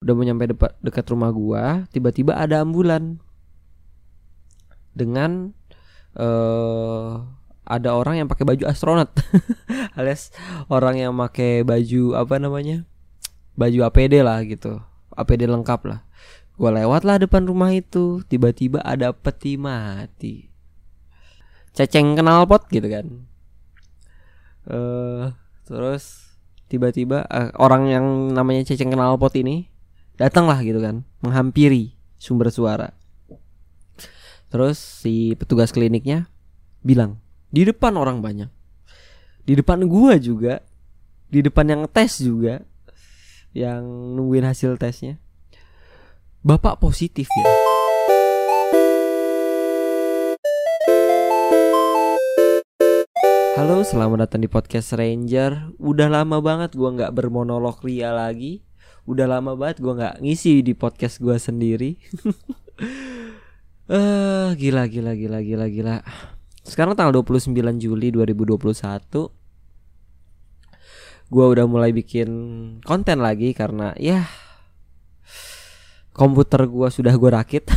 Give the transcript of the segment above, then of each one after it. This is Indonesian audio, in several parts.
udah mau nyampe depan dekat rumah gua tiba-tiba ada ambulan. Dengan eh ada orang yang pakai baju astronot. Alias orang yang pakai baju apa namanya? Baju APD lah gitu. APD lengkap lah. Gua lewat lah depan rumah itu tiba-tiba ada peti mati. Ceceng knalpot gitu kan. Eh terus tiba-tiba eh, orang yang namanya ceceng knalpot ini datanglah gitu kan menghampiri sumber suara. Terus si petugas kliniknya bilang di depan orang banyak. Di depan gua juga. Di depan yang tes juga yang nungguin hasil tesnya. Bapak positif ya? Halo, selamat datang di podcast Ranger. Udah lama banget gua nggak bermonolog ria lagi. Udah lama banget gua nggak ngisi di podcast gua sendiri. Eh, gila gila gila gila gila. Sekarang tanggal 29 Juli 2021. Gua udah mulai bikin konten lagi karena ya komputer gua sudah gua rakit.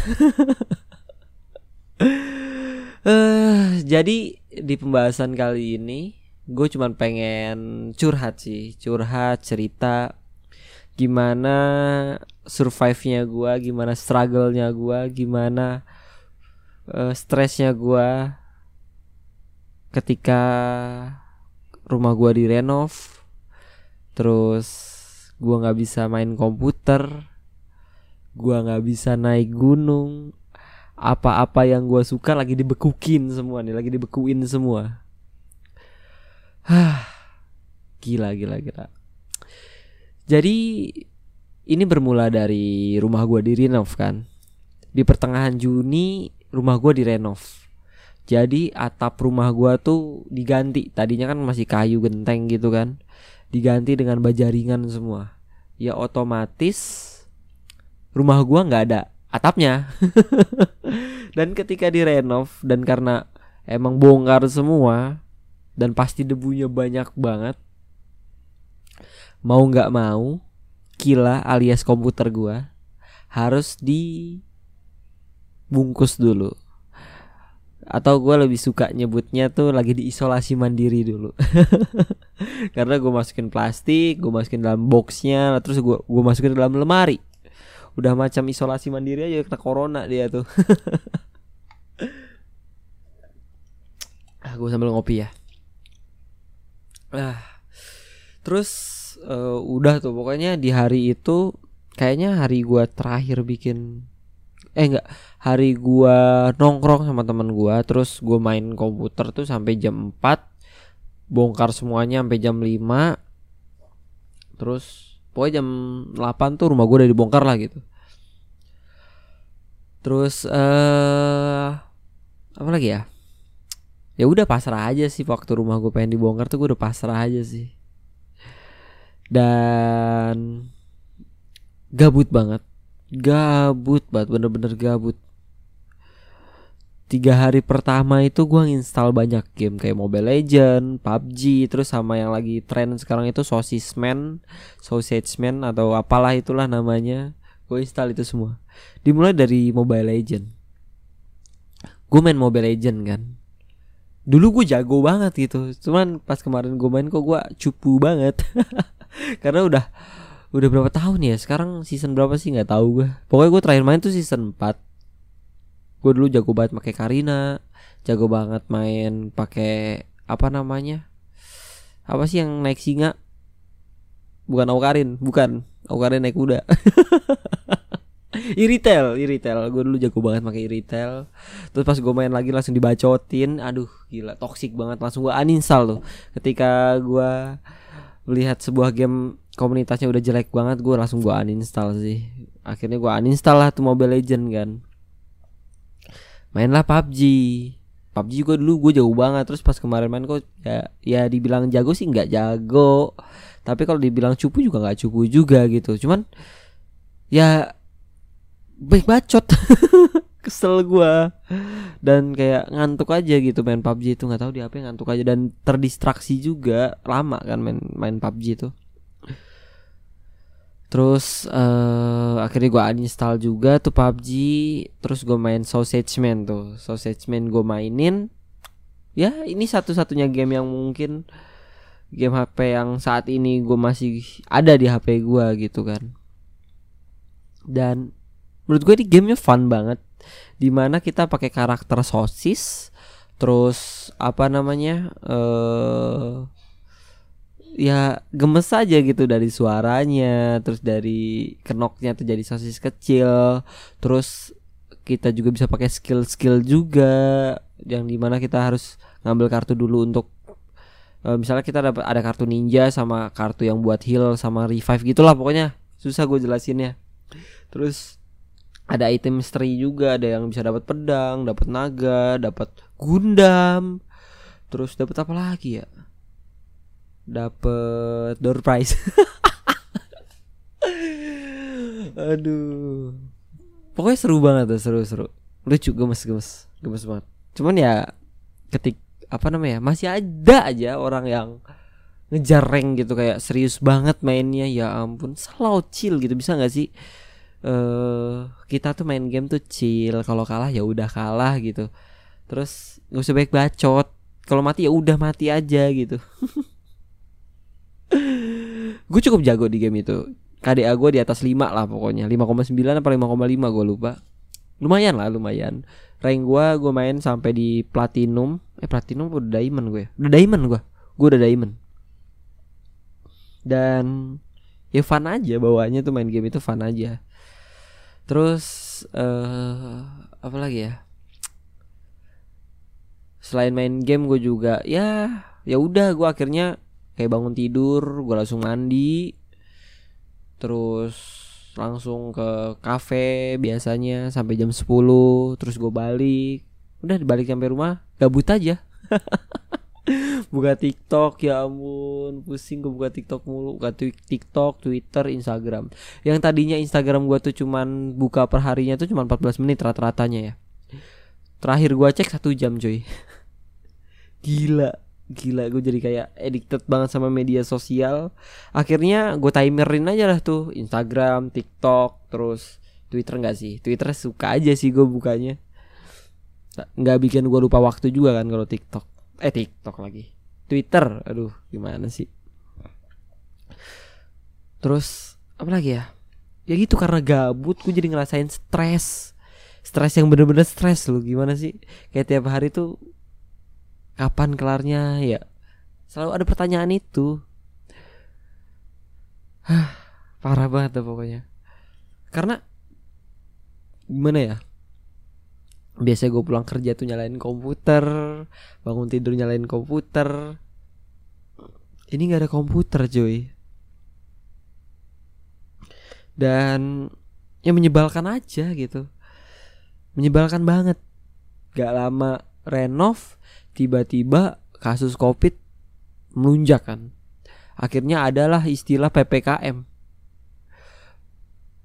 Eh, jadi di pembahasan kali ini gue cuman pengen curhat sih, curhat cerita gimana survive-nya gua, gimana struggle-nya gua, gimana eh, stresnya gua ketika rumah gua direnov, terus gua nggak bisa main komputer, gua nggak bisa naik gunung, apa-apa yang gua suka lagi dibekukin semua nih, lagi dibekuin semua. Hah, gila gila gila. Jadi ini bermula dari rumah gua direnov kan. Di pertengahan Juni rumah gua direnov. Jadi atap rumah gua tuh diganti. Tadinya kan masih kayu genteng gitu kan. Diganti dengan baja ringan semua. Ya otomatis rumah gua nggak ada atapnya. dan ketika direnov dan karena emang bongkar semua dan pasti debunya banyak banget. Mau nggak mau, kila alias komputer gua harus dibungkus dulu. Atau gua lebih suka nyebutnya tuh lagi diisolasi mandiri dulu. Karena gue masukin plastik, gue masukin dalam boxnya, terus gue gue masukin dalam lemari udah macam isolasi mandiri aja kena corona dia tuh ah gue sambil ngopi ya ah terus eh, udah tuh. Pokoknya di hari itu kayaknya hari gua terakhir bikin eh enggak hari gua nongkrong sama teman gua terus gua main komputer tuh sampai jam 4 bongkar semuanya sampai jam 5 terus pokoknya jam 8 tuh rumah gue udah dibongkar lah gitu. Terus eh apa lagi ya? Ya udah pasrah aja sih waktu rumah gue pengen dibongkar tuh gue udah pasrah aja sih dan gabut banget gabut banget bener-bener gabut tiga hari pertama itu gua nginstal banyak game kayak Mobile Legend, PUBG, terus sama yang lagi tren sekarang itu Sausage Man, Sausage Man atau apalah itulah namanya. Gue install itu semua. Dimulai dari Mobile Legend. Gue main Mobile Legend kan. Dulu gue jago banget gitu. Cuman pas kemarin gue main kok gue cupu banget. Karena udah udah berapa tahun ya? Sekarang season berapa sih nggak tahu gue. Pokoknya gue terakhir main tuh season 4 gue dulu jago banget pakai Karina jago banget main pakai apa namanya apa sih yang naik singa bukan Aukarin bukan Aukarin naik kuda Iritel, Iritel, gue dulu jago banget pakai Iritel. Terus pas gue main lagi langsung dibacotin, aduh gila, toxic banget. Langsung gue uninstall tuh. Ketika gue melihat sebuah game komunitasnya udah jelek banget, gue langsung gue uninstall sih. Akhirnya gue uninstall lah tuh Mobile Legend kan. Mainlah PUBG PUBG juga dulu gue jago banget. Terus pas kemarin main kok ya ya dibilang jago sih nggak jago. Tapi kalau dibilang cupu juga nggak cupu juga gitu. Cuman ya baik bacot kesel gue dan kayak ngantuk aja gitu main PUBG itu nggak tahu di apa ngantuk aja. Dan terdistraksi juga lama kan main main PUBG itu. Terus uh, akhirnya gue uninstall juga tuh PUBG Terus gue main Sausage Man tuh. Sausage Man gue mainin. Ya ini satu-satunya game yang mungkin Game HP yang saat ini gue masih ada di HP gue gitu kan. Dan menurut gue ini gamenya fun banget. Di mana kita pakai karakter sosis Terus apa namanya uh, ya gemes aja gitu dari suaranya terus dari kenoknya tuh jadi sosis kecil terus kita juga bisa pakai skill-skill juga yang di mana kita harus ngambil kartu dulu untuk uh, misalnya kita dapat ada kartu ninja sama kartu yang buat heal sama revive gitulah pokoknya. Susah gue jelasinnya. Terus ada item mystery juga ada yang bisa dapat pedang dapat naga dapat gundam. Terus dapat apa lagi ya? Dapet door prize. Aduh. Pokoknya seru banget tuh seru seru. Lucu gemes gemes gemes banget. Cuman ya ketik apa namanya masih ada aja orang yang ngejar rank gitu kayak serius banget mainnya. Ya ampun selalu chill gitu bisa nggak sih uh, kita tuh main game tuh chill. Kalau kalah ya udah kalah gitu. Terus nggak usah baik bacot. Kalau mati ya udah mati aja gitu. Gue cukup jago di game itu. KDA gue di atas 5 lah pokoknya. 5,9 apa 5,5 gue lupa. Lumayan lah lumayan. Rank gue gue main sampai di platinum. Eh platinum udah diamond gue ya? udah diamond gue gue udah diamond. Dan ya fun aja bawaannya tuh main game itu fun aja terus uh, apa lagi ya? Selain main game gue juga ya ya udah gue akhirnya kayak bangun tidur gue langsung mandi. Terus langsung ke kafe biasanya sampai jam 10 terus gue balik. Udah balik sampai rumah gabut aja buka TikTok ya ampun. Pusing gue buka TikTok mulu. Buka TikTok Twitter Instagram. Yang tadinya Instagram gue tuh cuman buka perharinya tuh cuman 14 menit rata-ratanya ya. Terakhir gue cek satu jam cuy. Gila. Gila gue jadi kayak addicted banget sama media sosial. Akhirnya gue timerin aja lah tuh. Instagram TikTok terus Twitter enggak sih? Twitter suka aja sih gue bukanya. Nggak bikin gue lupa waktu juga kan kalau TikTok eh TikTok lagi. Twitter aduh gimana sih? Terus apa lagi ya? Ya gitu karena gabut gue jadi ngerasain stres. Stres yang bener-bener stres lu gimana sih? Kayak tiap hari tuh kapan kelarnya? Ya selalu ada pertanyaan itu. Hah, parah banget pokoknya. Karena gimana ya biasa gue pulang kerja tuh nyalain komputer bangun tidur nyalain komputer. Ini nggak ada komputer cuy. Dan ya menyebalkan aja gitu. Menyebalkan banget. Gak lama renov tiba-tiba kasus covid melunjak kan. Akhirnya adalah istilah ppkm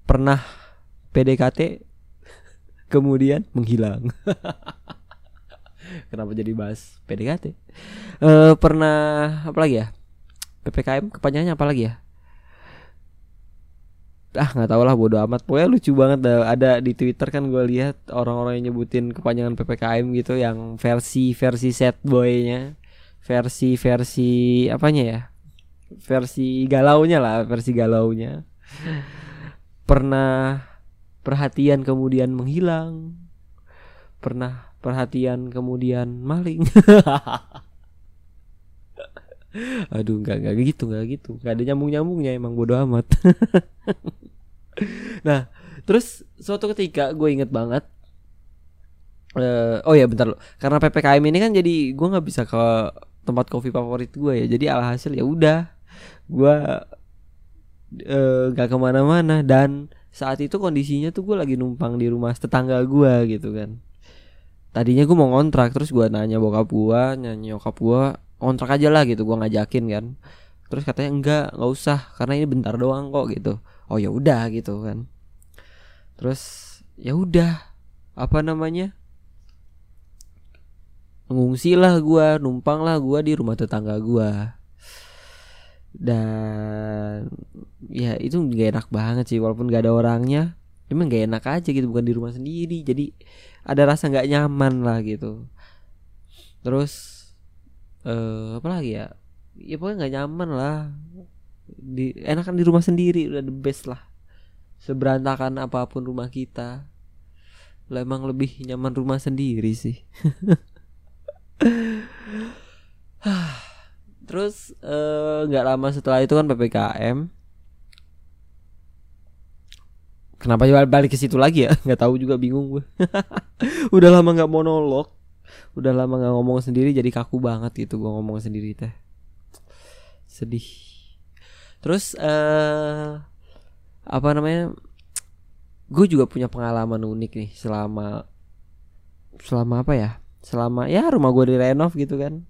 pernah PDKT kemudian menghilang. Kenapa jadi bahas PDKT e, eh, pernah apa lagi ya? Ppkm kepanjangannya apa lagi ya? Ah nggak tau lah bodo amat. Pokoknya lucu banget. Ada di twitter kan gue lihat orang-orang yang nyebutin kepanjangan ppkm gitu yang versi versi set boynya versi versi apanya ya? Versi galaunya lah versi galaunya. Pernah perhatian kemudian menghilang. Pernah perhatian kemudian maling. Aduh nggak nggak gitu nggak gitu. Nggak ada nyambung nyambungnya emang bodo amat. nah terus suatu ketika gue inget banget uh, oh ya bentar lo karena ppkm ini kan jadi gue nggak bisa ke tempat kopi favorit gue ya. Jadi alhasil ya udah gue uh, ke mana-mana. Dan saat itu kondisinya tuh gue lagi numpang di rumah tetangga gue gitu kan. Tadinya gue mau ngontrak terus gue nanya bokap gue nyanyi nyokap gue kontrak aja lah gitu gue ngajakin kan. Terus katanya enggak nggak usah karena ini bentar doang kok gitu. Oh ya udah gitu kan. Terus ya udah apa namanya mengungsi lah gue numpang lah gue di rumah tetangga gue dan ya itu gak enak banget sih walaupun gak ada orangnya. Emang gak enak aja gitu bukan di rumah sendiri. Jadi ada rasa nggak nyaman lah gitu. Terus eh apa lagi ya? Ya pokoknya nggak nyaman lah. Di enakan di rumah sendiri udah the best lah. Seberantakan apa pun rumah kita. Lah emang lebih nyaman rumah sendiri sih terus eh, nggak lama setelah itu kan ppkm kenapa bal- balik ke situ lagi ya? Nggak tahu juga bingung gue udah lama nggak monolog. Udah lama nggak ngomong sendiri jadi kaku banget gitu gue ngomong sendiri teh. Sedih. Terus eh apa namanya? Gue juga punya pengalaman unik nih selama selama apa ya? Selama ya rumah gue direnov gitu kan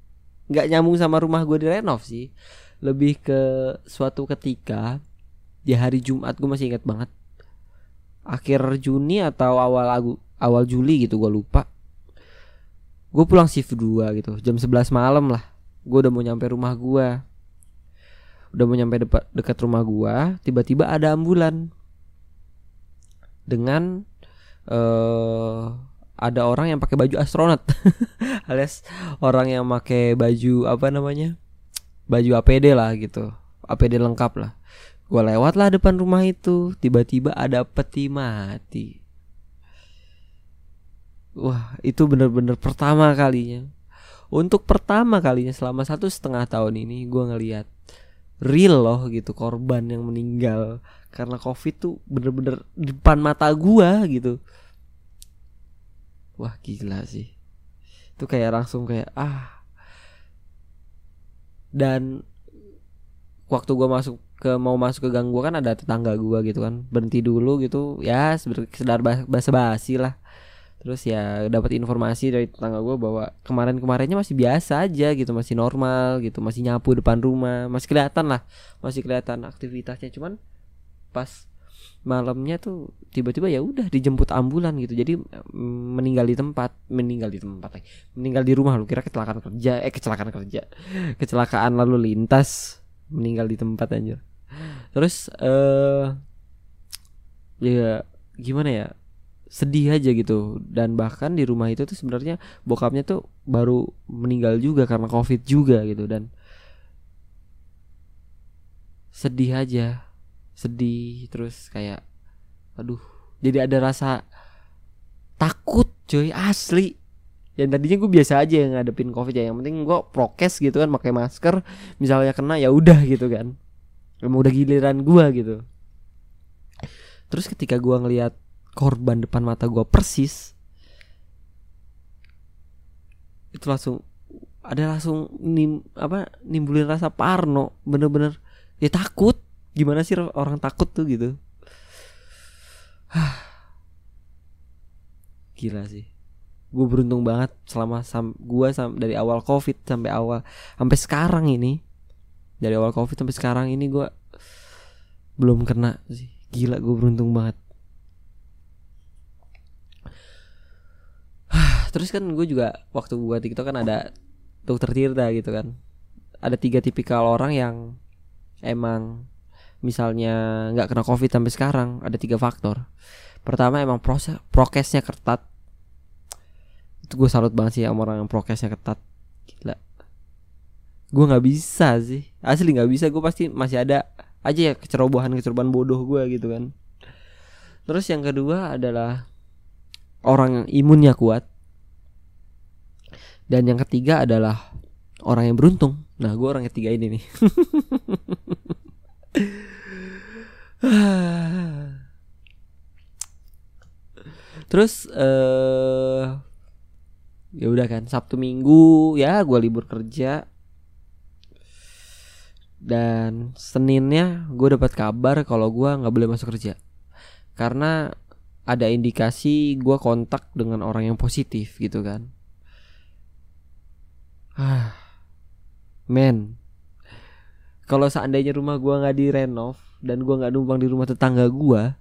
nggak nyambung sama rumah gue direnov sih. Lebih ke suatu ketika di hari Jumat gue masih ingat banget. Akhir Juni atau awal Agu- awal Juli gitu gue lupa. Gue pulang shift 2 gitu jam 11 malam lah. Gue udah mau nyampe rumah gue udah mau nyampe depan dekat rumah gue tiba-tiba ada ambulan. Dengan eh ada orang yang pakai baju astronot. Alias orang yang pakai baju apa namanya baju APD lah gitu. APD lengkap lah. Gue lewat lah depan rumah itu tiba-tiba ada peti mati. Wah itu bener-bener pertama kalinya. Untuk pertama kalinya selama satu setengah tahun ini gue ngeliat real loh gitu korban yang meninggal. Karena covid tuh bener-bener depan mata gua gitu wah gila sih. Itu kayak langsung kayak ah. Dan waktu gua masuk ke mau masuk ke gang gua kan ada tetangga gua gitu kan. Berhenti dulu gitu ya sekedar bas- basa-basi lah. Terus ya dapat informasi dari tetangga gue bahwa kemarin-kemarinnya masih biasa aja gitu masih normal gitu masih nyapu depan rumah masih kelihatan lah masih kelihatan aktivitasnya. Cuman pas malamnya tuh tiba-tiba ya udah dijemput ambulan gitu. Jadi mm, meninggal di tempat meninggal di tempat lagi. Meninggal di rumah lu kira kecelakaan kerja eh kecelakaan kerja. Kecelakaan lalu lintas meninggal di tempat anjir. Terus eh ya gimana ya sedih aja gitu. Dan bahkan di rumah itu tuh sebenarnya bokapnya tuh baru meninggal juga karena covid juga gitu. Dan sedih aja sedih terus kayak aduh jadi ada rasa takut cuy asli. Yang tadinya gue biasa aja yang ngadepin covid ya yang penting gue prokes gitu kan pakai masker misalnya kena ya udah gitu kan. Emang udah giliran gue gitu. Terus ketika gue ngelihat korban depan mata gue persis itu langsung ada langsung nim apa nimbulin rasa parno bener-bener ya takut gimana sih orang takut tuh gitu? Gila sih. Gue beruntung banget selama sam gue sam dari awal covid sampai awal sampai sekarang ini. Dari awal covid sampai sekarang ini gue belum kena sih. Gila gue beruntung banget. Terus kan gue juga waktu buat TikTok kan ada dokter Tirta gitu kan. Ada tiga tipikal orang yang emang misalnya nggak kena covid sampai sekarang ada tiga faktor. Pertama emang proses prokesnya ketat. Itu gue salut banget sih sama orang yang prokesnya ketat. Gila. Gue nggak bisa sih. Asli nggak bisa gue pasti masih ada aja ya kecerobohan kecerobohan bodoh gue gitu kan. Terus yang kedua adalah orang yang imunnya kuat. Dan yang ketiga adalah orang yang beruntung. Nah gue orang ketiga ini nih terus eh ya udah kan sabtu minggu ya gue libur kerja. Dan seninnya gue dapat kabar kalau gue nggak boleh masuk kerja. Karena ada indikasi gue kontak dengan orang yang positif gitu kan. Ah men kalau seandainya rumah gue nggak direnov dan gue nggak numpang di rumah tetangga gue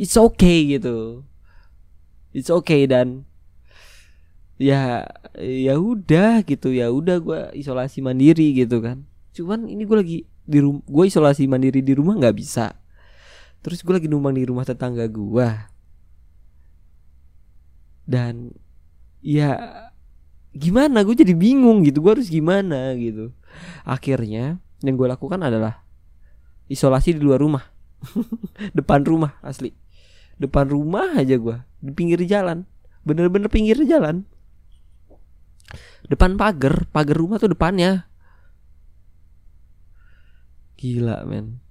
it's okay gitu. It's okay dan ya ya udah gitu. Ya udah gue isolasi mandiri gitu kan. Cuman ini gue lagi di rumah gue isolasi mandiri di rumah nggak bisa. Terus gue lagi numpang di rumah tetangga gue dan ya gimana? Gue jadi bingung gitu. Gue harus gimana gitu? Akhirnya yang gue lakukan adalah isolasi di luar rumah. Depan rumah asli. Depan rumah aja gue di pinggir jalan. Bener-bener pinggir jalan. Depan pagar. Pagar rumah tuh depannya. Gila men.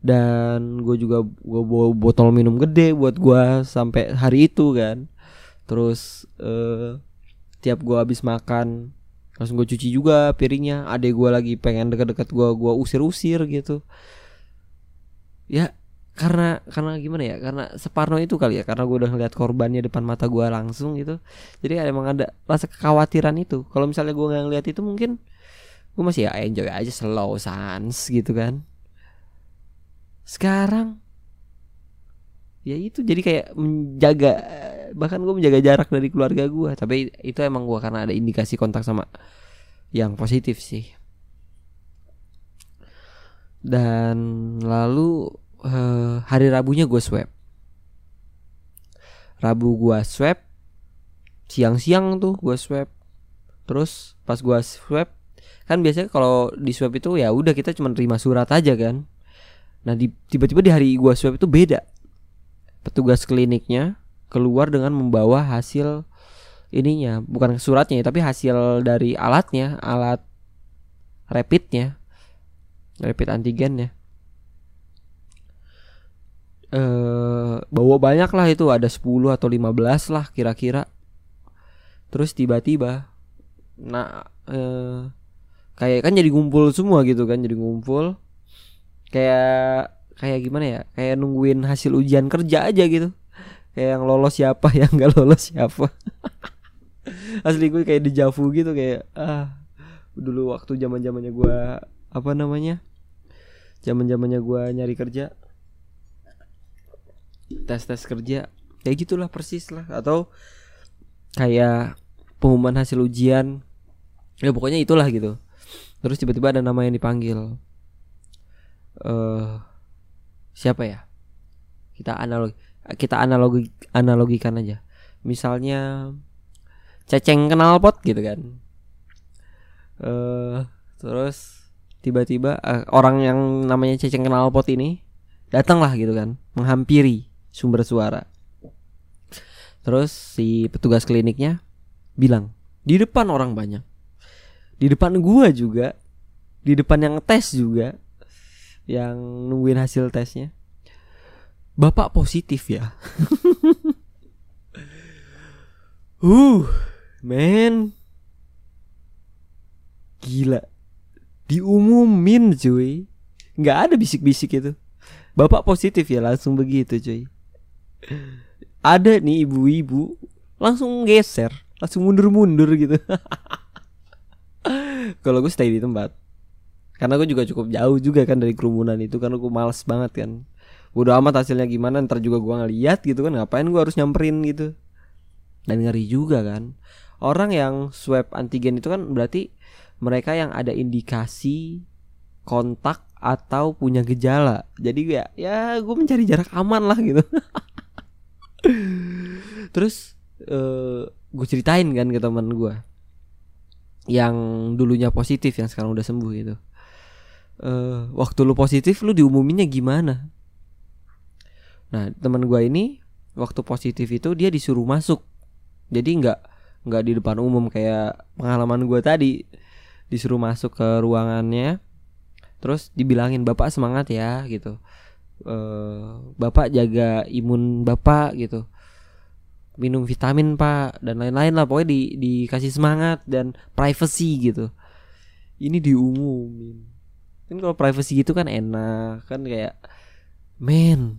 Dan gue juga gue bawa botol minum gede buat gue sampai hari itu kan. Terus uh, tiap gue habis makan langsung gue cuci juga piringnya. Adek gue lagi pengen deket-deket gue gue usir-usir gitu. Ya karena karena gimana ya? Karena separno itu kali ya karena gue udah ngeliat korbannya depan mata gue langsung gitu. Jadi emang ada rasa kekhawatiran itu. Kalau misalnya gue nggak ngeliat itu mungkin gue masih ya enjoy aja slow sans gitu kan. Sekarang ya itu jadi kayak menjaga bahkan gue menjaga jarak dari keluarga gue tapi itu emang gue karena ada indikasi kontak sama yang positif sih. Dan lalu uh, hari Rabunya gue swab Rabu gue swab siang-siang tuh gue swab terus pas gue swab kan biasanya kalau di swab itu ya udah kita cuma terima surat aja kan. Nah di, tiba-tiba di hari gua swab itu beda petugas kliniknya keluar dengan membawa hasil ininya bukan suratnya tapi hasil dari alatnya alat rapidnya rapid antigennya. Eh bawa banyak lah itu ada 10 atau 15 lah kira-kira. Terus tiba-tiba nah eh kayak kan jadi ngumpul semua gitu kan jadi ngumpul. Kayak kayak gimana ya kayak nungguin hasil ujian kerja aja gitu. Kayak yang lolos siapa yang nggak lolos siapa. Asli gue kayak dejavu gitu kayak ah dulu waktu zaman zamannya gue apa namanya zaman zamannya gue nyari kerja tes tes kerja kayak gitulah persis lah. Atau kayak pengumuman hasil ujian ya pokoknya itulah gitu. Terus tiba-tiba ada nama yang dipanggil. Eh uh, siapa ya? Kita analog kita analogi analogikan aja. Misalnya ceceng kenal pot gitu kan. Uh, terus tiba-tiba uh, orang yang namanya ceceng kenal pot ini datanglah gitu kan menghampiri sumber suara. Terus si petugas kliniknya bilang di depan orang banyak. Di depan gua juga. Di depan yang tes juga yang nungguin hasil tesnya? Bapak positif ya? Uh men. Gila. Diumumin cuy. Nggak ada bisik-bisik itu. Bapak positif ya langsung begitu cuy. Ada nih ibu-ibu langsung geser langsung mundur-mundur gitu. Kalau gue stay di tempat karena gue juga cukup jauh juga kan dari kerumunan itu karena gue males banget kan. Udah amat hasilnya gimana ntar juga gue ngeliat gitu kan ngapain gue harus nyamperin gitu. Dan ngeri juga kan. Orang yang swab antigen itu kan berarti mereka yang ada indikasi kontak atau punya gejala. Jadi ya ya gue mencari jarak aman lah gitu. Terus uh, eh, gue ceritain kan ke teman gue yang dulunya positif yang sekarang udah sembuh gitu uh, waktu lu positif lu diumuminnya gimana? Nah teman gue ini waktu positif itu dia disuruh masuk. Jadi nggak nggak di depan umum kayak pengalaman gue tadi. Disuruh masuk ke ruangannya terus dibilangin bapak semangat ya gitu. Uh, bapak jaga imun bapak gitu. Minum vitamin pak dan lain-lain lah. Pokoknya di dikasih semangat dan privacy gitu. Ini diumumin kan kalau privacy gitu kan enak kan kayak men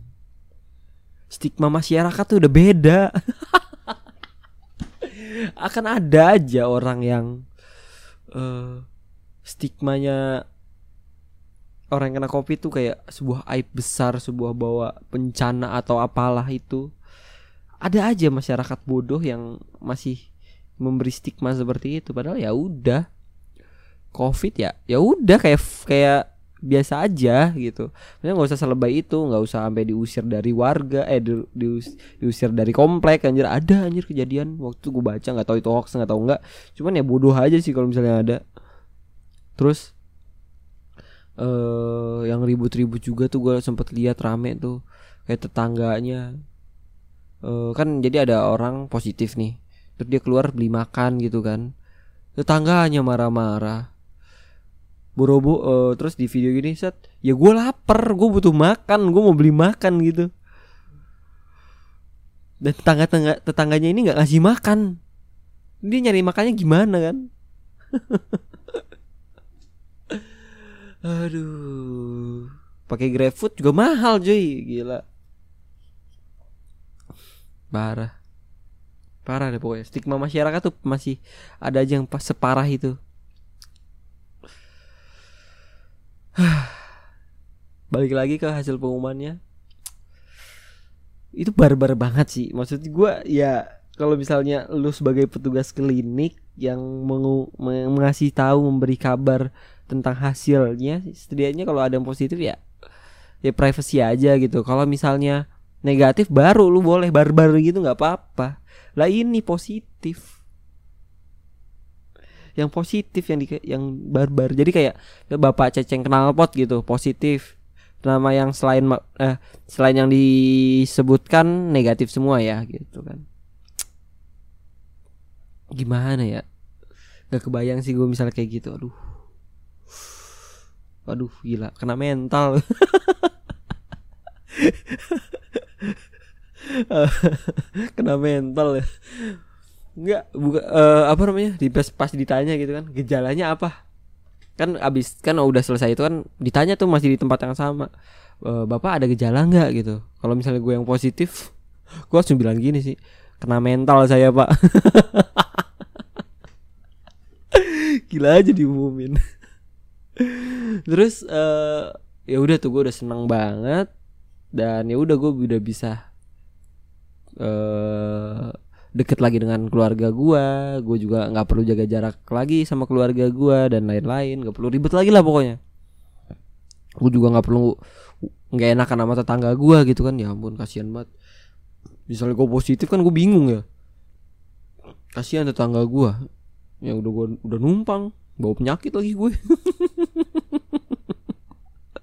stigma masyarakat tuh udah beda. Akan ada aja orang yang uh, stigmanya orang yang kena covid tuh kayak sebuah aib besar sebuah bawa bencana atau apalah itu. Ada aja masyarakat bodoh yang masih memberi stigma seperti itu padahal ya udah covid ya ya udah kayak kayak biasa aja gitu. Maksudnya nggak usah selebay itu, nggak usah sampai diusir dari warga, eh di, dius, diusir dari komplek anjir ada anjir kejadian waktu gue baca nggak tahu itu hoax nggak tahu nggak. Cuman ya bodoh aja sih kalau misalnya ada. Terus eh uh, yang ribut-ribut juga tuh gue sempet lihat rame tuh kayak tetangganya uh, kan jadi ada orang positif nih terus dia keluar beli makan gitu kan tetangganya marah-marah borobo uh, terus di video gini set ya gue lapar gue butuh makan gue mau beli makan gitu. Dan tetangga tetangga tetangganya ini nggak ngasih makan. Dia nyari makannya gimana kan? Aduh. Pakai GrabFood juga mahal cuy. Gila. Parah. Parah deh pokoknya. Stigma masyarakat tuh masih ada aja yang pas separah itu balik lagi ke hasil pengumumannya. Itu barbar banget sih. Maksud gue ya kalau misalnya lu sebagai petugas klinik yang mengu mengasih tahu memberi kabar tentang hasilnya setidaknya kalau ada yang positif ya ya privacy aja gitu. Kalau misalnya negatif baru lu boleh barbar gitu nggak apa-apa. Lah ini positif yang positif yang di yang barbar. Jadi kayak bapak ceceng kenal pot gitu positif. Nama yang selain eh selain yang disebutkan negatif semua ya gitu kan. Gimana ya? Gak kebayang sih gue misalnya kayak gitu. Aduh. Waduh gila. Kena mental. Kena mental ya Enggak buka uh, apa namanya di pas, pas ditanya gitu kan gejalanya apa? Kan abis kan udah selesai itu kan ditanya tuh masih di tempat yang sama e, bapak ada gejala nggak? gitu. Kalau misalnya gue yang positif gue langsung bilang gini sih kena mental saya pak. Gila aja diumumin. Terus uh, ya udah tuh gue udah seneng banget dan ya udah gue udah bisa uh, deket lagi dengan keluarga gue gue juga nggak perlu jaga jarak lagi sama keluarga gue dan lain-lain nggak perlu ribet lagi lah pokoknya. Gue juga nggak perlu nggak enakan sama tetangga gue gitu kan. Ya ampun kasihan banget. Misalnya gue positif kan gue bingung ya. Kasihan tetangga gue yang udah gue udah numpang bawa penyakit lagi gue.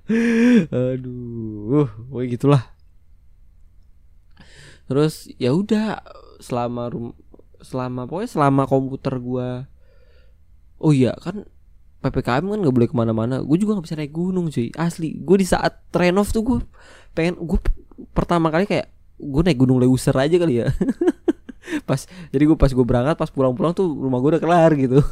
Aduh gue gitulah. Terus ya udah selama rum selama pokoknya selama komputer gua. Oh iya kan ppkm kan nggak boleh ke mana-mana. Gue juga nggak bisa naik gunung cuy. Asli gue di saat renov tuh gue pengen gue pertama kali kayak gue naik gunung Leuser aja kali ya. Pas jadi gue pas gue berangkat pas pulang-pulang tuh rumah gue udah kelar gitu.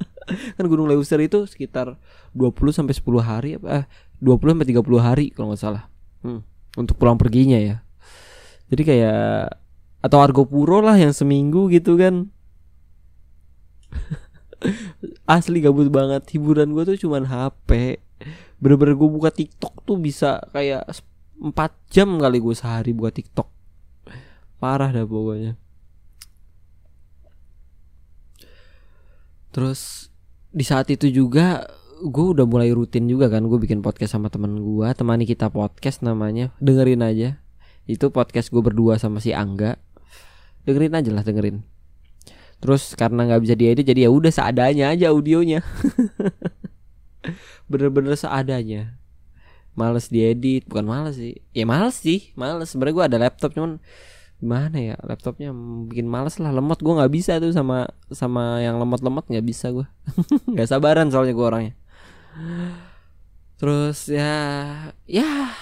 Kan gunung Leuser itu sekitar 20 sampai 10 hari apa eh, 20 sampai 30 hari kalau nggak salah. Hmm, untuk pulang perginya ya. Jadi kayak atau Argo Puro lah yang seminggu gitu kan. Asli gabut banget. Hiburan gue tuh cuman HP bener-bener gue buka TikTok tuh bisa kayak 4 jam kali gue sehari buka TikTok. Parah dah pokoknya. Terus di saat itu juga gue udah mulai rutin juga kan gue bikin podcast sama teman gue temani kita podcast namanya. Dengerin aja. Itu podcast gue berdua sama si Angga dengerin aja lah dengerin. Terus karena nggak bisa diedit jadi ya udah seadanya aja audionya. Bener-bener seadanya. Males diedit. Bukan males sih. Ya males sih males. Sebenarnya gue ada laptop cuman gimana ya laptopnya bikin males lah lemot. Gue nggak bisa tuh sama sama yang lemot-lemot nggak bisa gue nggak sabaran soalnya gue orangnya. Terus ya ya.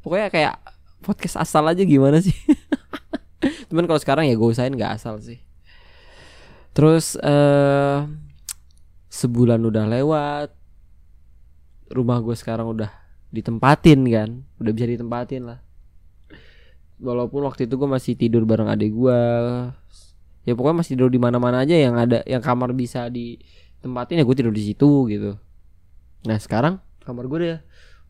Pokoknya kayak podcast asal aja gimana sih Cuman kalau sekarang ya gue usahain nggak asal sih. Terus uh, sebulan udah lewat, rumah gue sekarang udah ditempatin kan, udah bisa ditempatin lah. Walaupun waktu itu gue masih tidur bareng adik gue, ya pokoknya masih tidur di mana-mana aja yang ada, yang kamar bisa ditempatin ya gue tidur di situ gitu. Nah sekarang kamar gue udah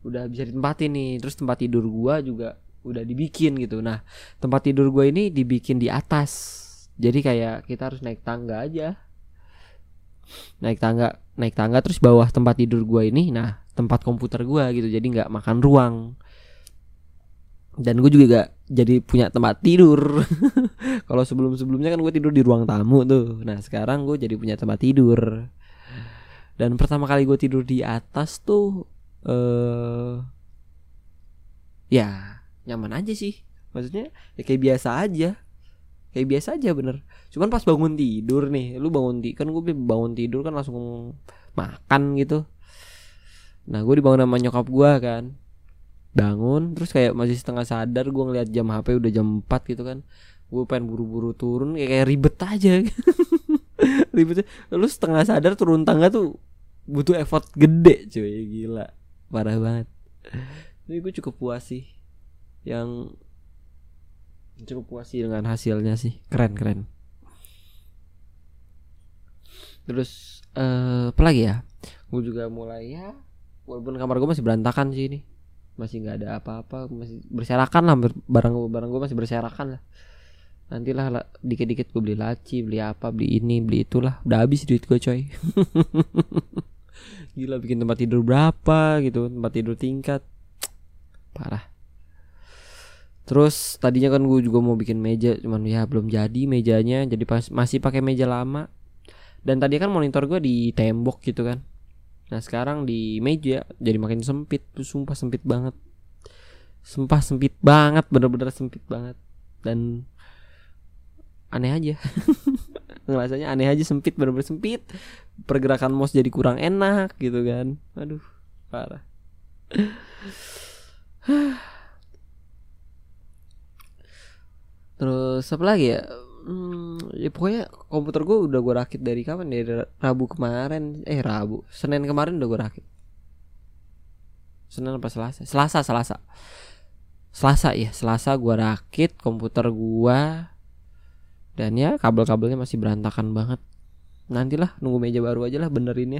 udah bisa ditempatin nih, terus tempat tidur gue juga udah dibikin gitu. Nah tempat tidur gue ini dibikin di atas. Jadi kayak kita harus naik tangga aja. Naik tangga naik tangga terus bawah tempat tidur gua ini nah tempat komputer gua gitu. Jadi nggak makan ruang. Dan gue juga gak jadi punya tempat tidur. Kalau sebelum sebelumnya kan gue tidur di ruang tamu tuh. Nah sekarang gue jadi punya tempat tidur. Dan pertama kali gue tidur di atas tuh uh, ya nyaman aja sih. Maksudnya ya kayak biasa aja. Kayak biasa aja bener. Cuman pas bangun tidur nih lu bangun tidur kan gue bangun tidur kan langsung makan gitu. Nah gue dibangun sama nyokap gue kan. Bangun terus kayak masih setengah sadar gue ngeliat jam HP udah jam 4 gitu kan. Gue pengen buru-buru turun kayak, kayak ribet aja. Ribet lu setengah sadar turun tangga tuh butuh effort gede cuy. Gila. Parah banget. Jadi gue cukup puas sih yang cukup puas. Sih dengan hasilnya sih. Keren keren. Terus uh, apa lagi ya? Gue juga mulai ya walaupun kamar gue masih berantakan sih ini. Masih nggak ada apa-apa masih berserakan lah. Barang barang gue masih berserakan lah. Nantilah dikit-dikit gue beli laci beli apa beli ini beli itulah. Udah habis duit gue coy. Gila bikin tempat tidur berapa gitu tempat tidur tingkat. Parah terus tadinya kan gue juga mau bikin meja cuman ya belum jadi mejanya jadi pas masih pakai meja lama. Dan tadi kan monitor gue di tembok gitu kan. Nah sekarang di meja jadi makin sempit sumpah sempit banget. Sumpah sempit banget bener-bener sempit banget. Dan aneh aja. Ngerasanya aneh aja sempit bener-bener sempit. Pergerakan mouse jadi kurang enak gitu kan. Aduh parah Terus apa lagi ya? Hmm, ya pokoknya komputer gue udah gue rakit dari kapan dari Rabu kemarin. Eh Rabu. Senin kemarin udah gue rakit. Senin apa Selasa? Selasa Selasa. Selasa ya Selasa gue rakit komputer gue dan ya kabel-kabelnya masih berantakan banget. Nantilah nunggu meja baru aja lah benerinnya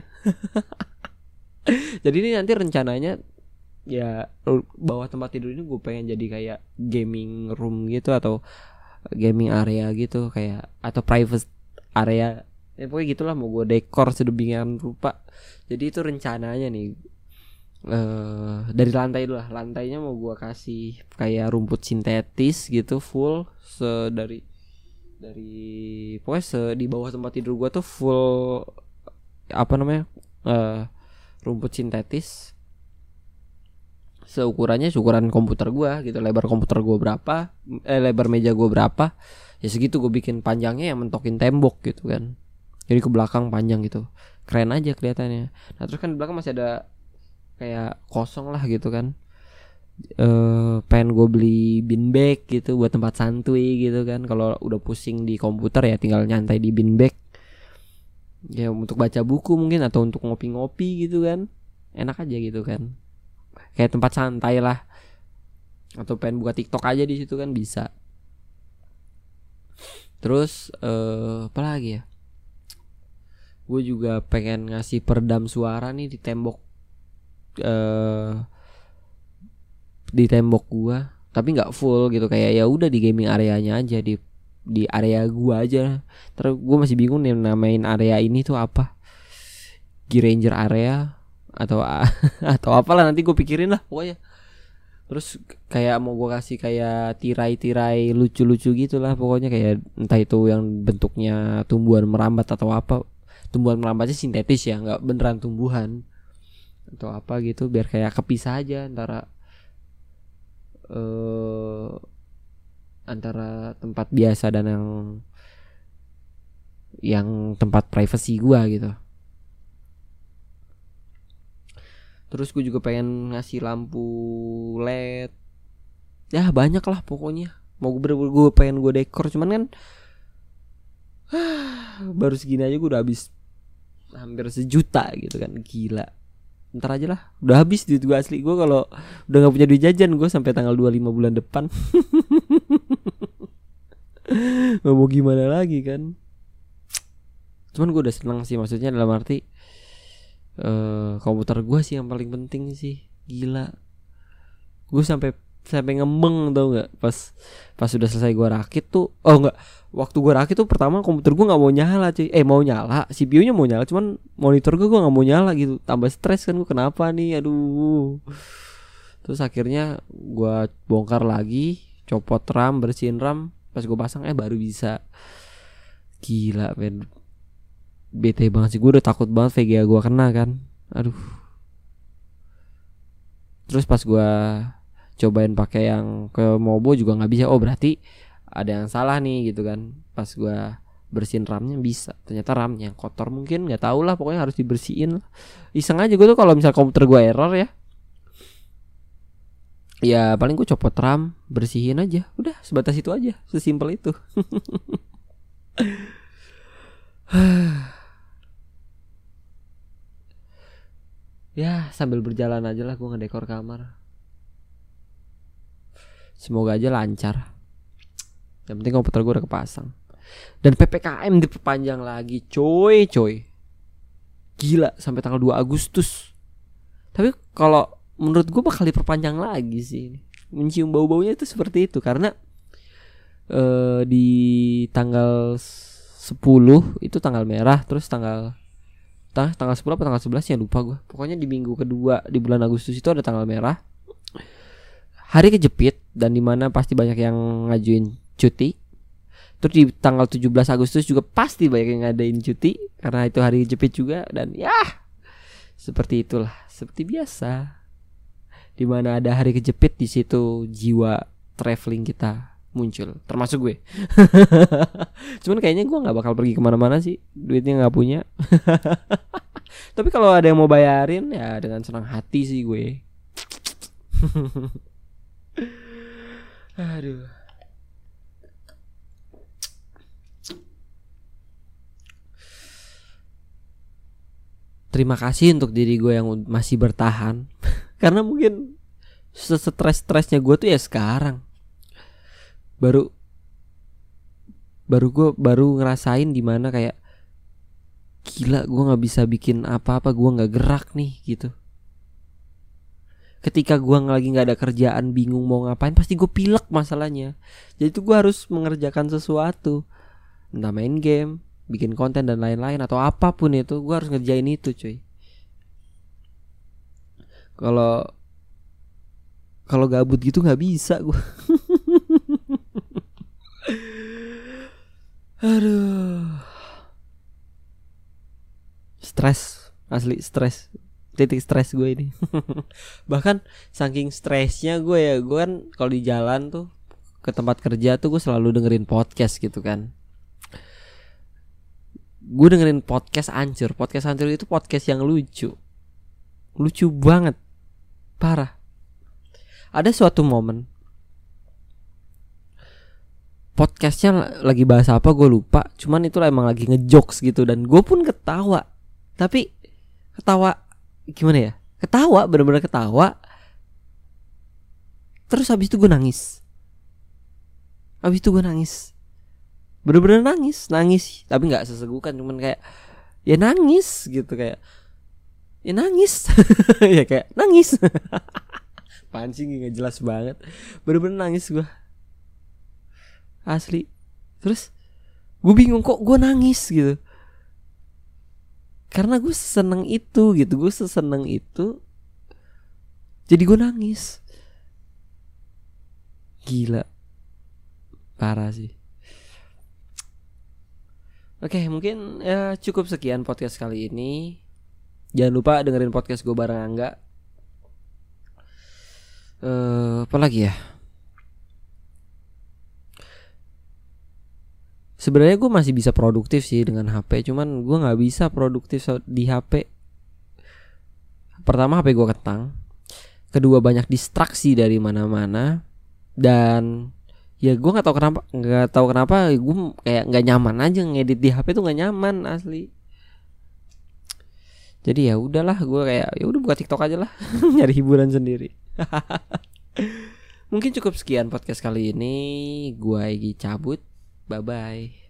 jadi ini nanti rencananya ya bawah tempat tidur ini gue pengen jadi kayak gaming room gitu atau gaming area gitu kayak atau private area. Ya pokoknya gitulah mau gue dekor sedemikian rupa. Jadi itu rencananya nih uh, dari lantai dulu lah. Lantainya mau gue kasih kayak rumput sintetis gitu full se dari dari pokoknya se di bawah tempat tidur gue tuh full apa namanya uh, rumput sintetis seukurannya seukuran komputer gua gitu lebar komputer gua berapa eh lebar meja gua berapa ya segitu gue bikin. Panjangnya yang mentokin tembok gitu kan. Jadi ke belakang panjang gitu. Keren aja kelihatannya. Nah terus kan di belakang masih ada kayak kosong lah gitu kan. Eh pengen gue beli bin bag gitu buat tempat santuy gitu kan. Kalau udah pusing di komputer ya tinggal nyantai di bin bag. Ya untuk baca buku mungkin atau untuk ngopi-ngopi gitu kan. Enak aja gitu kan kayak tempat santai lah. Atau pengen buka TikTok aja di situ kan bisa. Terus uh, apa lagi ya? Gue juga pengen ngasih peredam suara nih di tembok uh, di tembok gue tapi nggak full gitu kayak ya udah di gaming areanya aja di di area gua aja. Terus gue masih bingung nih namain area ini tuh apa. G-Ranger area atau atau apalah nanti gue pikirin lah pokoknya. Terus kayak mau gue kasih kayak tirai-tirai lucu-lucu gitulah pokoknya kayak entah itu yang bentuknya tumbuhan merambat atau apa. Tumbuhan merambatnya sintetis ya nggak beneran tumbuhan atau apa gitu biar kayak kepisah aja antara uh, antara tempat biasa dan yang yang tempat privacy gua gitu terus gue juga pengen ngasih lampu led. Ya banyak lah pokoknya. Mau gue gue pengen gue dekor. Cuman kan baru segini aja gue udah habis hampir sejuta gitu kan. Gila. Ntar aja lah. Udah habis duit gue asli. Gue kalau udah nggak punya duit jajan gue sampai tanggal 25 bulan depan. Mau gimana lagi kan. Cuman gue udah seneng sih maksudnya dalam arti uh, komputer gue sih yang paling penting sih. Gila. Gue sampai sampai ngembeng tau nggak? Pas pas sudah selesai gue rakit tuh oh nggak waktu gue rakit tuh pertama komputer gue nggak mau nyala cuy. Eh mau nyala. CPU nya mau nyala cuman monitor gue gue nggak mau nyala gitu. Tambah stres kan gue kenapa nih? Aduh. Terus akhirnya gue bongkar lagi copot RAM bersihin RAM. Pas gue pasang eh baru bisa. Gila men bete banget sih. Gue udah takut banget VGA gue kena kan. Aduh. Terus pas gue cobain pakai yang ke Mobo juga nggak bisa. Oh berarti ada yang salah nih gitu kan. Pas gua bersihin ramnya bisa. Ternyata ramnya kotor mungkin nggak tahu lah pokoknya harus dibersihin iseng aja gue tuh kalau misal komputer gue error ya. Ya paling gue copot ram bersihin aja. Udah sebatas itu aja. Sesimpel itu ya sambil berjalan aja lah gue ngedekor kamar semoga aja lancar yang penting komputer gue udah kepasang. Dan PPKM diperpanjang lagi, coy, coy. Gila sampai tanggal 2 Agustus. Tapi kalau menurut gue bakal diperpanjang lagi sih. Mencium bau-baunya itu seperti itu karena uh, di tanggal 10 itu tanggal merah, terus tanggal tanggal tanggal 10 atau tanggal 11 ya lupa gue. Pokoknya di minggu kedua di bulan Agustus itu ada tanggal merah. Hari kejepit dan di mana pasti banyak yang ngajuin cuti Terus di tanggal 17 Agustus juga pasti banyak yang ngadain cuti karena itu hari jepit juga dan ya seperti itulah seperti biasa. Di mana ada hari kejepit di situ jiwa traveling kita muncul termasuk gue. Cuman kayaknya gue nggak bakal pergi ke mana-mana sih duitnya nggak punya. Tapi kalau ada yang mau bayarin ya dengan senang hati sih gue. Aduh. terima kasih untuk diri gue yang masih bertahan karena mungkin stres-stresnya gue tuh ya sekarang baru baru gue baru ngerasain di mana kayak gila gue nggak bisa bikin apa-apa gue nggak gerak nih gitu. Ketika gue lagi nggak ada kerjaan bingung mau ngapain pasti gue pilek masalahnya. Jadi tuh gue harus mengerjakan sesuatu. Entah main game bikin konten dan lain-lain atau apa pun itu gue harus ngerjain itu cuy. Kalau kalau gabut gitu nggak bisa gue aduh. Stres asli stres. Titik stres gue ini. Bahkan saking stresnya gue ya gue kan kalau di jalan tuh ke tempat kerja tuh gue selalu dengerin podcast gitu kan. Gue dengerin podcast ancur podcast ancur itu podcast yang lucu. Lucu banget. Parah. Ada suatu momen podcastnya lagi bahas apa gue lupa. Cuman itu emang lagi ngejokes gitu dan gue pun ketawa. Tapi ketawa gimana ya? Ketawa bener-bener ketawa. Terus habis itu gue nangis. Habis itu gue nangis. Bener-bener nangis nangis. Tapi nggak sesegukan cuman kayak ya nangis gitu kayak ya nangis. Ya kayak nangis. Pancing nggak jelas banget. Bener-bener nangis gue asli terus gue bingung kok gue nangis gitu karena gue seneng itu gitu gue seseneng itu jadi gue nangis gila parah sih Oke, mungkin ya cukup sekian podcast kali ini. Jangan lupa dengerin podcast gue bareng Angga. Uh, apa lagi ya? Sebenarnya gue masih bisa produktif sih dengan HP, cuman gue nggak bisa produktif di HP. Pertama HP gue ketang, kedua banyak distraksi dari mana-mana, dan ya gue nggak tahu kenapa nggak tahu kenapa gue kayak nggak nyaman aja ngedit di HP tuh nggak nyaman asli. Jadi ya udahlah gue kayak ya udah buka TikTok aja lah nyari hiburan sendiri. Mungkin cukup sekian podcast kali ini. Gue Egi cabut bye bye